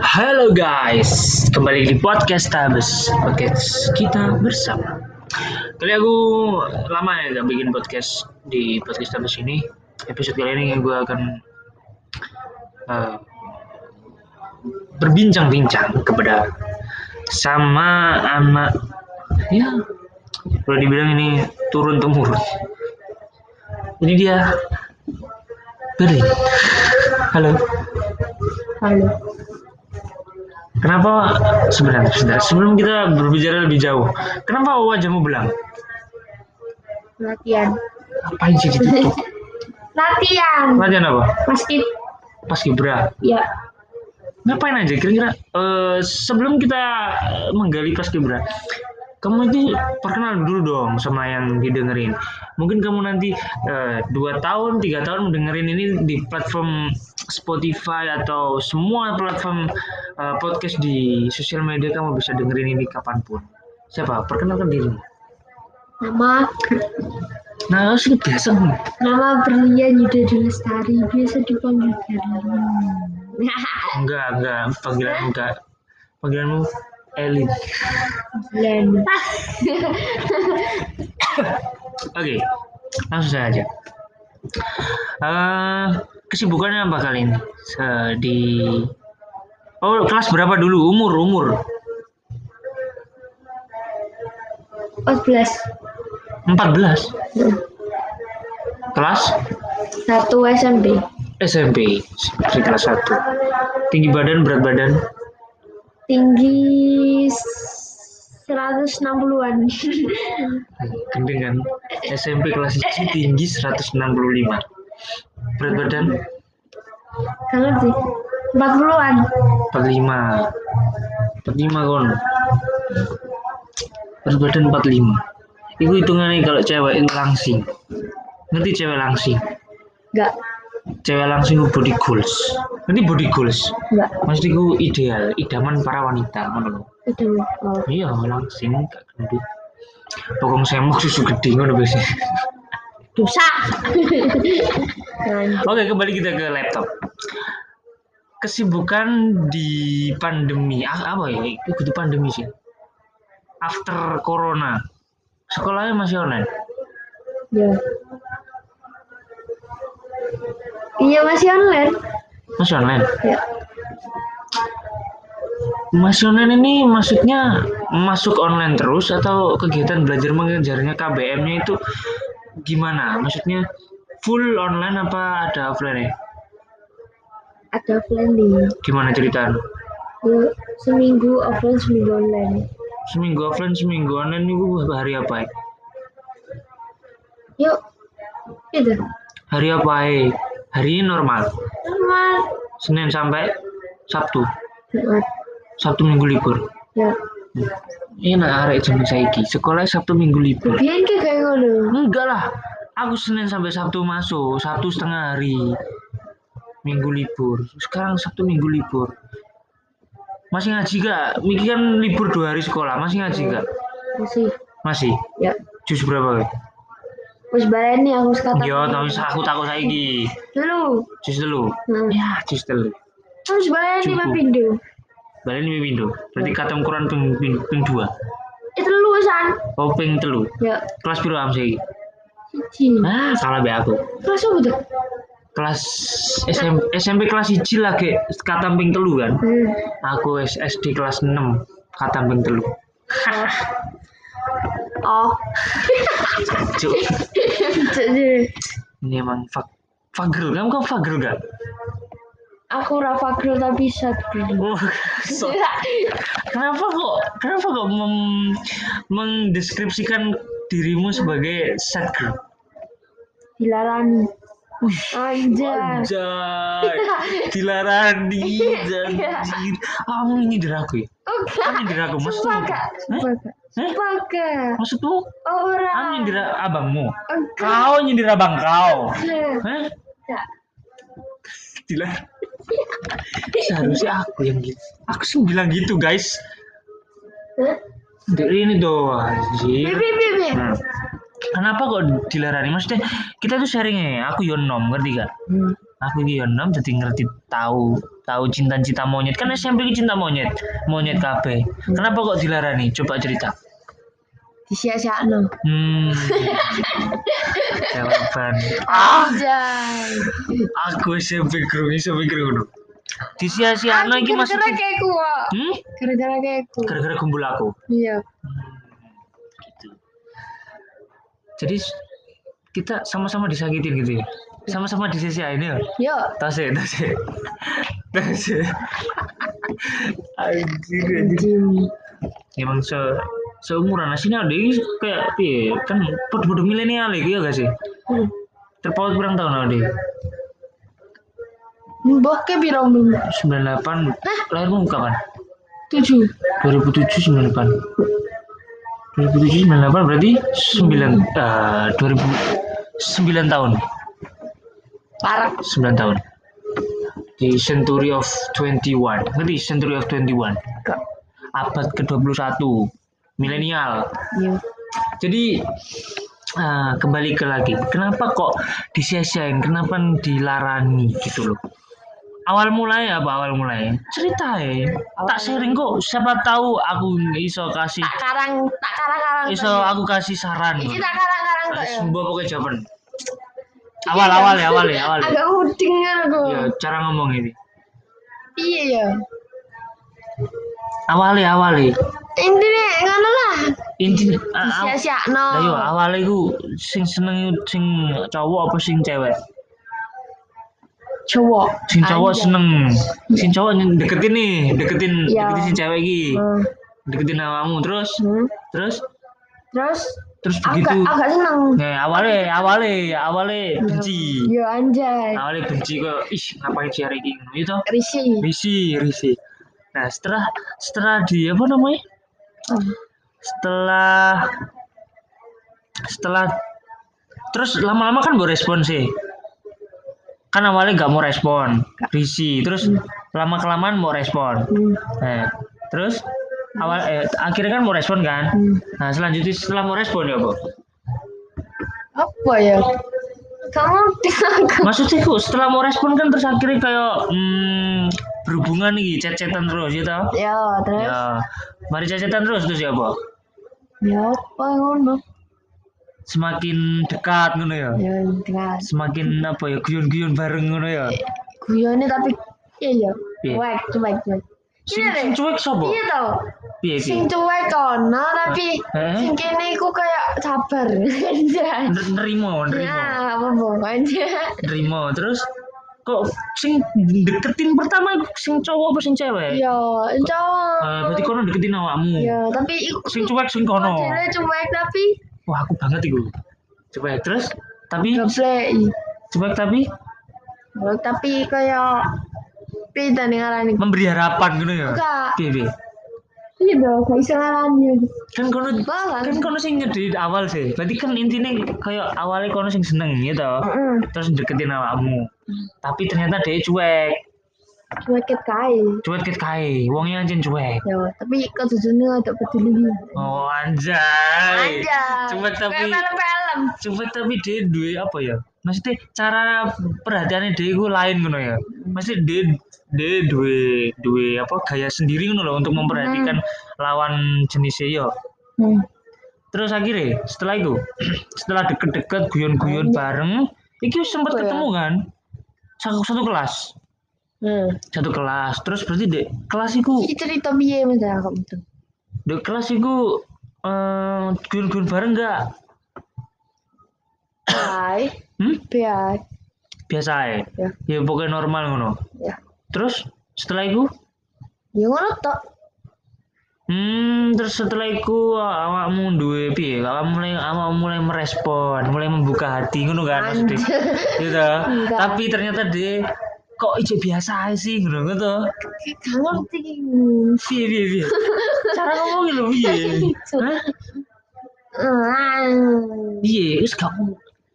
Halo guys, kembali di podcast Tabes Podcast kita bersama. Kali aku lama ya gak bikin podcast di podcast Tabes ini. Episode kali ini gue akan uh, Berbincang-bincang kepada Sama anak Ya Boleh dibilang ini turun temurun Ini dia Berin. Halo Halo. Kenapa sebenarnya sebentar, sebelum kita berbicara lebih jauh, kenapa wajahmu belang? Latihan. Ngapain sih ditutup? Latihan. Latihan apa? Basket. Pas kibra. Ya. Ngapain aja kira-kira? Eh, sebelum kita menggali pas kibra, kamu itu perkenal dulu dong sama yang didengerin. Mungkin kamu nanti eh, dua tahun, tiga tahun mendengerin ini di platform Spotify atau semua platform eh, podcast di sosial media kamu bisa dengerin ini kapan pun. Siapa? Perkenalkan dirimu. Nama Nah, sudah biasa nama Berlian Yuda Lestari biasa dipanggil Berlian. Enggak, enggak. Panggilan enggak. Panggilanmu Elin. Berlian. Oke, langsung saja. Eh, kesibukannya apa kali ini? Se- di Oh, kelas berapa dulu? Umur, umur. 14. 14. Kelas Satu SMP. SMP, kelas 1. Tinggi badan, berat badan. Tinggi 160-an. Gendeng kan? SMP kelas 1 tinggi 165. Berat badan Gak ngerti. 40-an. 45. 45 kon. Berat badan 45. Itu hitungannya kalau cewek itu langsing. Ngerti cewek langsing? Enggak. Cewek langsing itu body goals. Ngerti body goals? Enggak. Itu ideal, idaman para wanita, ngono lho. Itu. Oh. Iya, langsing gak gendut. Pokoknya semok susu gede ngono biasanya. Dosa. Oke, kembali kita ke laptop. Kesibukan di pandemi, ah, apa ya? Itu pandemi sih. After corona, sekolahnya masih online. Ya. Iya masih online. Masih online. Ya. Masih online ini maksudnya masuk online terus atau kegiatan belajar mengajarnya KBM-nya itu gimana? Maksudnya full online apa ada offline ya? Ada planning. Gimana ceritanya? Ya, seminggu offline seminggu online. Seminggu offline, seminggu online itu hari apa ya? Yuk. Gitu. Hari apa ya? Hari ini normal. Normal. Senin sampai Sabtu. Heeh. Sabtu minggu libur. Ya. Ini nak arek zaman saiki. Sekolah Sabtu minggu libur. Biar ki kayak ngono. Enggak lah. Aku Senin sampai Sabtu masuk, Sabtu setengah hari. Minggu libur. Sekarang Sabtu minggu libur. Masih ngaji gak? Miki kan libur dua hari sekolah. Masih ngaji gak? Masih. Masih. Ya. Jus berapa? Wis baleni aku sekarang. Yo, tapi aku takut saiki. Dulu. Jus telu. Hmm. Ya, jus telu. Wis baleni. Balik ini window. Berarti kata ukuran ping, ping, ping dua. Itu lulusan. Oh, ping telu. Ya. Kelas biru am saiki? Siji. Ah, salah be aku. Kelas apa tuh? Kelas SMP, SMP kelas 1 lagi kata ping telu kan. Hmm. Aku SD kelas 6 kata ping telu. Oh. Cuk, Jadi, ini emang fag fagel. Kamu kan fagel gak? aku Rafa Girl tapi sad girl. Oh, so- kenapa kok kenapa kok mem- mendeskripsikan dirimu sebagai sad girl? Dilarani. Anjay. Anjay, dilarani, anjir. Kamu nyindir aku ya? Kamu nyindir aku, maksudmu? Sumpah kak. Sumpah kak. Hah? Sumpah kak. Maksudmu? Oh, Kamu orang. nyindir abangmu? Enggak. Kau nyindir abang kau? Hah? Kak. Gila. Seharusnya aku yang gitu. Aku sih bilang gitu, guys. Hah? Dari ini tuh, anjir. Bip, bip, bip, bip. Hmm. Kenapa kok dilarani? Maksudnya kita tuh sharing ya, aku yo nom, ngerti gak? Hmm. Aku iki yo enom jadi ngerti tahu tahu cinta-cinta monyet kan SMP ki cinta monyet monyet kabeh kenapa kok dilarani coba cerita Disia-siakno. hmm jawaban Anjay. aku SMP krungu iso mikir ngono disia-siakno iki Gara-gara maksudnya kayak ku. kok. hmm Gara-gara kayak ku. gara-gara kumpul aku Iya. gitu. Jadi kita sama-sama disakitin gitu ya? Sama-sama di sisi ini ya? Ya tasik tasik. Tasik. Anjir anjir emang se seumuran nah sini ada kayak piye kan bodoh-bodoh milenial gitu ya iya gak sih? Terpaut kurang tahun ada Mbah ke pirang dulu? 98. Nah, lahirmu kapan? 7. 2007 98. 2007 98 berarti 9 uh, 2000 9 tahun. Parah. 9 tahun. Di Century of 21 ngerti Century of 21 abad ke-21 milenial. Iya. Jadi uh, kembali ke lagi. Kenapa kok disia-siain? Kenapa dilarani gitu loh? Awal mulai apa awal mulai? Cerita ya. Awal tak sering kok. Siapa tahu aku iso kasih tak karang tak karang, karang iso aku kasih saran. Tak karang kok ya. Semua pokoknya jawaban awal awal ya awal ya awal ya Agak muding kan aku. ya cara ngomong ini Iya ya. awal ya awal ya Intinya ngono lah. inti ah, ah, Sia-siakno. lah yo awalnya ku sing seneng sing cowok apa sing cewek Cowok. sing cowok Anjay. seneng sing cowok deketin nih deketin Iya. deketin sing cewek iki Hmm. deketin terus Hmm. terus Terus terus agak begitu agak seneng. nah awalnya awalnya awalnya benci. Yo anjay. awalnya benci kok ih ngapain sih hari ini? Itu Risi. risi risi nah setelah setelah di apa namanya? Hmm. setelah setelah terus lama-lama kan gue respon sih. Kan awalnya nggak mau respon. Risi terus lama kelamaan mau respon. Hmm. nah terus awal eh, akhirnya kan mau respon kan Hmm. nah selanjutnya setelah mau respon ya bu Apa ya? Kamu maksudnya kok setelah mau respon kan terus akhirnya kayak hmm, berhubungan nih cecetan terus gitu Ya, terus ya mari cecetan terus terus ya bu ya apa ngono? semakin dekat ngono ya Ya tinggal semakin apa ya guyon-guyon bareng ngono ya guyone tapi iya ya. Cuek, cuek, cuek. Sing Iya sing deh. cuek sobo Iya tau. piye Sing cuek kono tapi Eh? sing kene iku kayak sabar. Nerimo nerimo Ya, apa aja. nerimo terus kok sing deketin pertama sing cowok apa sing cewek Ya, cowok. Eh, berarti kono deketin awakmu Ya, tapi iku sing cuek sing kono modelnya cuek tapi wah aku banget iku cuek terus tapi gablek. cuek tapi Tapi kayak beda nih ngarani. memberi harapan gitu ya Enggak. piye Iya dong, gak bisa ngarani. kan kono kan kono sing nyedit awal sih berarti kan intinya kayak awalnya kono sing seneng gitu Heeh. terus deketin awakmu tapi ternyata dia cuek Cueket kae. cuek ket kae wongnya anjing cuek Ya, tapi kejujurnya ada peduli. oh anjay Aja. cuek tapi Kayak film-film. cuek tapi dia duwe apa ya maksudnya cara perhatiannya dia itu lain gitu ya. Maksudnya dia dia duwe duwe apa gaya sendiri gitu loh untuk memperhatikan lawan jenisnya ya Hmm. terus akhirnya setelah itu setelah deket-deket guyon-guyon bareng itu sempat ya? ketemu kan? Satu, satu kelas. Hmm. satu kelas. Terus berarti dek kelas itu cerita piye Mas? Aku itu? dek kelas itu eh guyon-guyon bareng nggak Hai. hmm? Biar. biasa ya Ya. ya pokoknya normal ngono Ya. terus setelah itu Ya ngono tok. hmm terus setelah itu awakmu duwe piye awakmu mulai awakmu mulai merespon mulai membuka hati ngono kan maksudnya gitu tapi ternyata dia kok ije biasa aja sih ngono gitu Gak ngerti iki. piye piye piye cara ngomongin lho piye Hah? Ah. piye wis gak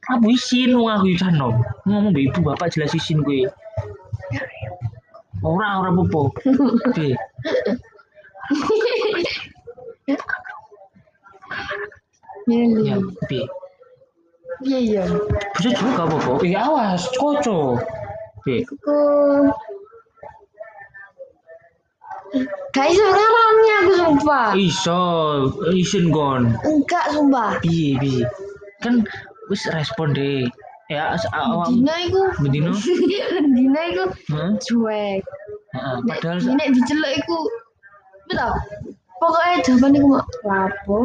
apa isin wong aku cah nom ngomong mbak ibu bapak jelas isin gue ora ora popo piye Iya, ya iya. piye Iya, iya. bisa juga apa-apa eh awas koco? Iku Gak iso ngarani aku sumpah. Iso, isin kon. Enggak sumpah. Piye piye? Kan wis respon deh. Ya, awam Dina iku. bedino. Dina iku Heeh. cuek. Heeh, padahal Nek diceluk iku betul. Pokoknya jawaban iku mau lapo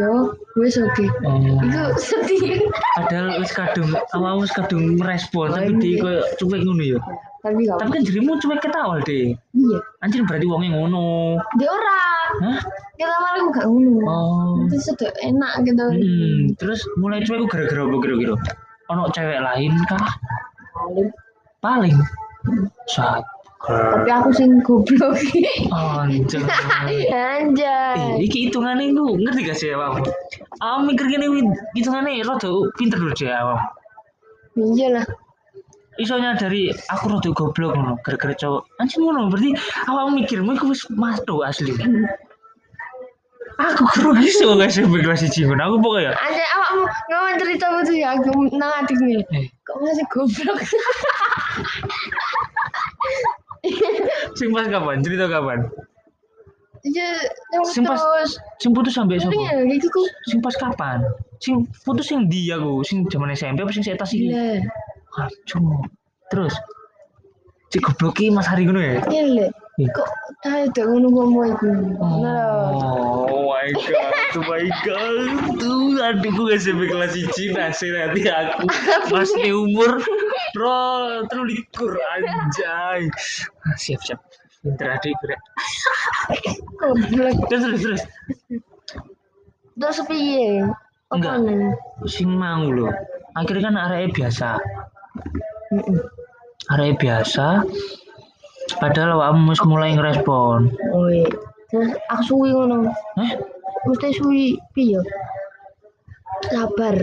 yo wis oke. oh, Iku sedih. padahal wis kadung awam wis kadung merespon tapi dia koyo cuek ngono ya. Tapi kan jerimu cuek ket awal deh. Iya. Anjir berarti wongnya ngono. Dia ora. Hah? Kita malah gak ngono. Oh. Itu sudah enak gitu. Hmm, terus mulai cuek gara-gara apa kira-kira? Ono cewek lain kah? Paling. Paling. Saat. Tapi aku sing goblok. Anjay. Anjay. Eh, iki hitungannya itu ngerti gak sih awam? Awam mikir gini hitungannya rada pinter loh sih awam. Iya lah. Isonya dari aku rada goblok ngono gara-gara cowok. Anjir ngono berarti awam mikirmu iku wis masuk asli. Aku kurang iso gak sih kelas siji ngono. Aku pokoknya Anjay awakmu ngomong cerita betul ya aku nang adiknya. eh Kok masih goblok? sing pas kapan? Cerita kapan? Iya, yang Sing pas-. Sing putus sampai Ini sapa? ya, gitu. Sing pas kapan? Sing putus sing dia aku, sing zaman SMP apa sing saya tas iki? Aduh. Terus si goblok iki Mas Hari ngono ya? Iya, Le. Iya. Kok tahu tuh ngono ngomong iku. Nah. Oh my god, oh my god. Tuh adikku SMP kelas 1 nasir hati aku. Masih umur bro, terus likur anjay. Ah, Siap siap. Pinter adikku rek. Goblok. Terus terus terus. Terus piye? Enggak. Sing mau lho. Akhirnya kan arek biasa. Arek biasa. Padahal awakmu wis mulai ngerespon. Oh iya. Terus aku suwi ngono. Eh, Mesti suwi piye? Sabar.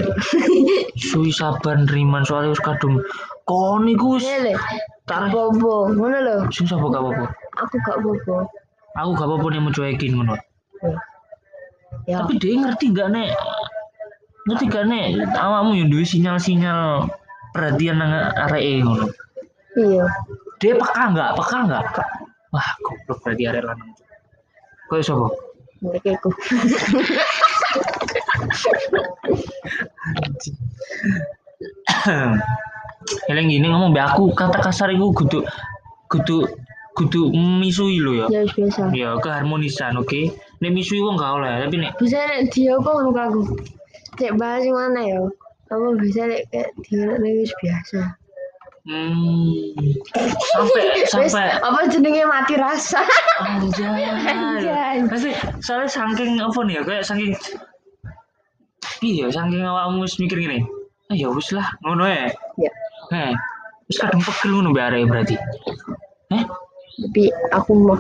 suwi sabar neriman soalnya wis kadung kon iku wis Iya, tak Bobo, ngono lho. sing sapa gak apa-apa. Aku gak bobo. Aku gak apa-apa nih mau cuekin ngono. Ya. Tapi dia ngerti gak nek ngerti gak nek awakmu yang duwe sinyal-sinyal perhatian nang areke ngono. Iya. Dia peka nggak? Peka nggak? Wah, goblok berarti arek lanang. Kok sapa? Mereka iku. Eleng gini ngomong be aku kata kasar iku kudu kudu kudu misui lo ya. Ya biasa. Ya keharmonisan, oke. Nek misui wong gak oleh, tapi nek Bisa nek dia apa ngono aku. Cek bahas yang mana ya? Apa bisa nek kayak nek wis biasa. hmm, sampai sampai apa jenenge mati rasa. anjay. Anjay. Pasti soalnya saking apa nih ya kayak saking iya saking awakmu wis mikir gini. Ah ya wis lah, ngono ya. ya. Eh, wis kadung pegel ngono arek berarti. Eh, Tapi aku mau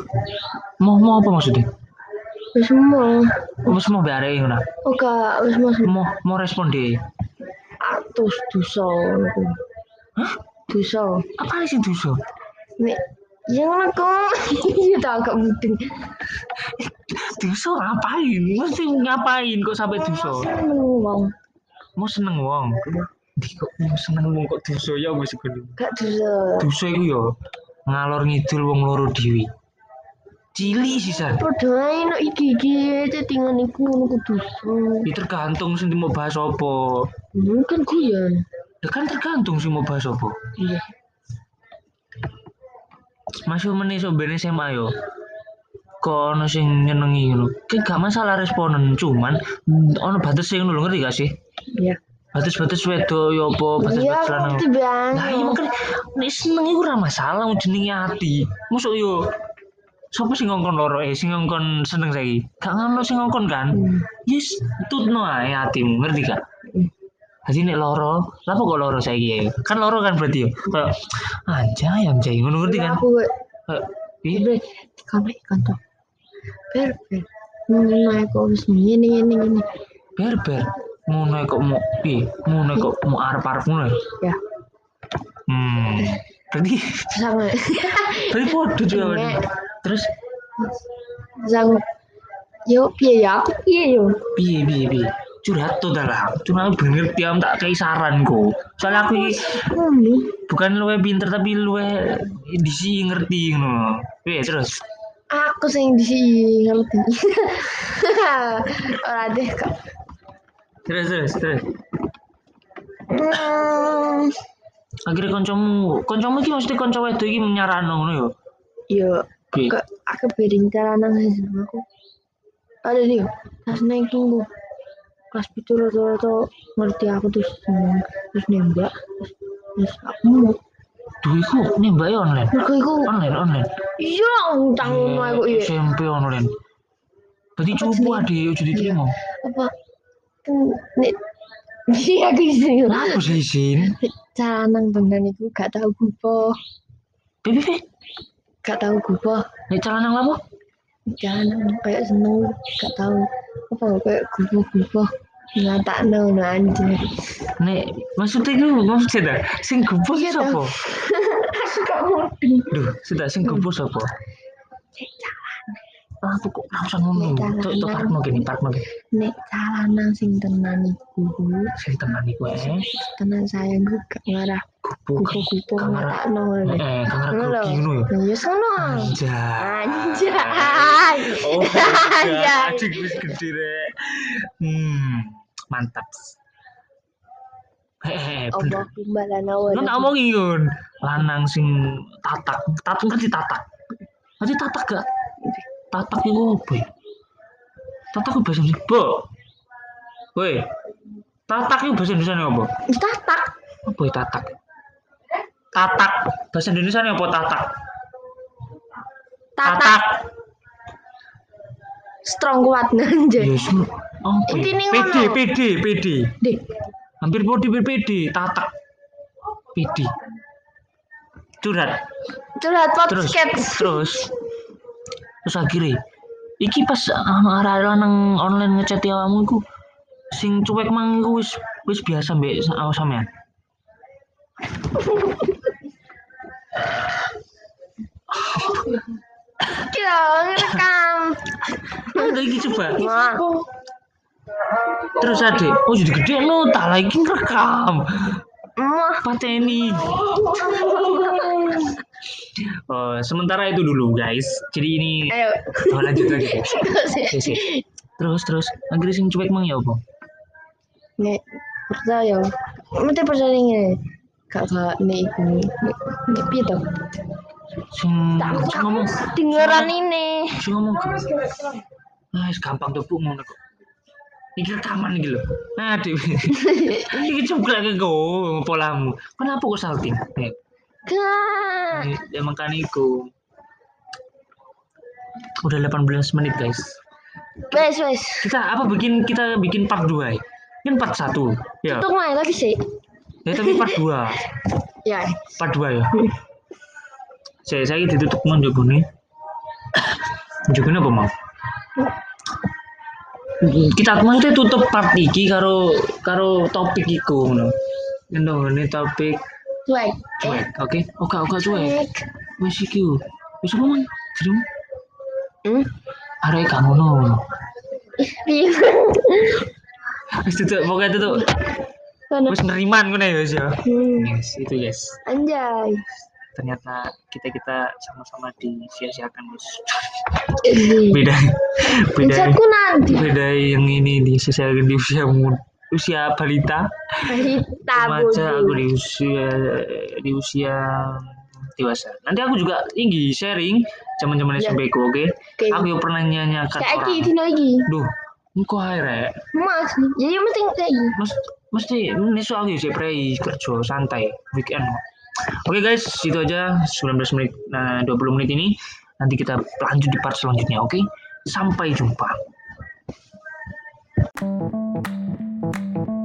mau mau apa maksudnya? wis mau. Wis mau mbak arek ngono. Oh gak wis mau Mau mau respon deh. Dosa aku. Hah? Dosa. Apa sih dosa? Nek ya ngono kok. Tak agak mudeng. Dosa ngapain? Mesti ngapain kok sampai dosa? Seneng wong. Mau seneng wong. Di kok mau seneng wong kok dosa ya wis kudu. Gak dosa. Dosa iku ya ngalor ngidul wong loro dhewe. Cili sisan. Padha ae no iki iki chattingan iku ngono ku dosa. Ya tergantung sing mau bahas apa. Mungkin guyon. Ya kan tergantung sih mau bahas apa. Iya. Masih meneh sok ben SMA yo. Kok ono sing nyenengi ngono. Ki gak masalah responen, cuman ono batas sing ngono ngerti gak sih? Iya. Batas-batas wedo yo apa Iya, batas-batas lanang. banget. Nah, iya makanya nek seneng iku ora masalah jenenge ati. Mosok yo Sopo sing ngongkon loro eh sing ngongkon seneng saiki? Gak ngono sing ngongkon kan? Hmm. Yes, tutno ae atimu, ngerti gak? Hmm. Jadi nek loro, lapa kok loro saiki ya? Kan loro kan berarti yo. Kayak anjay anjay ngono ngerti kan? Aku Ibre, kami kantor. Ber, ber. Nah, aku wis ngene ngene ngene. ber ber. Ngono kok mau piye? Ngono kok mau arep-arep ngono. ya? Ya, Hmm. Berarti sama. berarti podo juga. Terus Sang yo piye ya? Aku piye yo? piye piye piye curhat tuh dah lah cuma bener am tak kayak saran kok soalnya aku ini bukan luwe pinter tapi luwe disi ngerti ngono. Piye terus? Aku sing di sini ngerti. Ora deh kok. Terus terus terus. Hmm, Akhirnya koncomu, koncomu iki mesti konco wedok iki nyarano ngono yo. yo Piye? kok aku bering cara nang sama aku. Ada nih, pas naik tunggu. Kelas itu rata-rata ngerti aku terus terus nembak terus, terus aku mau Duh iku nembak ya online. iku Online online. iya utang ngono aku iya SMP online. Berarti jenenge? ade ojo diterima. apa kan nek iya aku Lah aku sih izin. cara nang tenan iku gak tau Piye piye? Gak tau gupo Nek celana apa? cara nang kayak seneng gak tau. Apa kayak gupo-gupo ngatakno no anjir Nek maksudnya iku maksudnya dah? Sing gupo Iya, ngerti. Duh, sudah sing gupo sapa? Ah, aku kok usah ngomong. Tok celana. parno gini, parno gini. nek cara nang sing tenan iku Sing tenan iku eh. tenan sayang gue gak ngarah Ngarah. ngatakno ngono Eh, lho. grogi ngono ya. Ya sono. Anjay. Anjay. Oh, Anjay. adik wis gede rek. Hmm, mantap. Hehehe, Allah bener. Kan ngomong yun, lanang sing tatak, tatak ngerti tatak. Ngerti tatak gak? Tatak itu apa ya? Tatak itu bahasa Indonesia. Bo. Woi. Tatak itu bahasa Indonesia apa? Tatak. Apa ya tatak? Tatak. Bahasa Indonesia apa tatak? Tatak. Strong kuat nanje. Yes. Oh, Intine PD. PD, PD. Hampir body PD, tatak. PD. Curhat. Curhat podcast. terus terus akhirnya iki pas uh, arah lanang online ngechat awakmu iku sing cuek mang iku wis wis biasa mbek awak sampean. Kita ngerekam. ada iki coba. Terus ade oh jadi gede no tak lagi ngerekam pateni oh, sementara itu dulu guys jadi ini Ayo. oh, lanjut lagi guys Terus ya. Terus terus akhirnya sing cuek mang ya apa Nek percaya. Mesti percaya ngene. Gak nek iku. Nek nek piye to? sing ngomong dengeran ini. sing ngomong wis gampang tuh bu ngono kok. Iki rekaman iki lho. Nah, Dik. iki juga ke go polamu. Kenapa kok salting? Eh, Gak. ya makanya iku. Udah 18 menit, guys. Wes wes. Kita apa bikin kita bikin part 2 ya? Kan part 1. Ya. Tuh main lagi sih. Ya tapi part 2. Ya. Part 2 ya. Saya saya ditutup mon jogone. Jogone apa mau? kita maksudnya tutup part iki karo karo topik iku ngono. Ngono ini topik Cuek. cuek, oke? Oke, oke cuek. Cuek. Wis iki. yo. Wis apa mang? Jero Hmm. arek gak ngono. Wis tutup, pokoknya tutup. Wis neriman ngono ya wis ya. Hmm. Yes, itu guys. Anjay. Ternyata kita kita sama-sama disia-siakan. Ini. Beda beda Chatku nanti. beda yang ini disia-siakan di usia muda usia balita. Balita remaja aku di usia di usia dewasa. Nanti aku juga tinggi sharing zaman-zaman Ya. SMP ku oke? Oke. aku yang pernah nyanyikan Kayak orang. Dino lagi. duh engko ae rek. Mas, jadi mesti kayak gini. Mas, mesti besok aku sih prei kerja santai weekend. Oke guys itu aja. 19 menit nah 20 menit ini. Nanti kita lanjut di part selanjutnya oke? Sampai jumpa うん。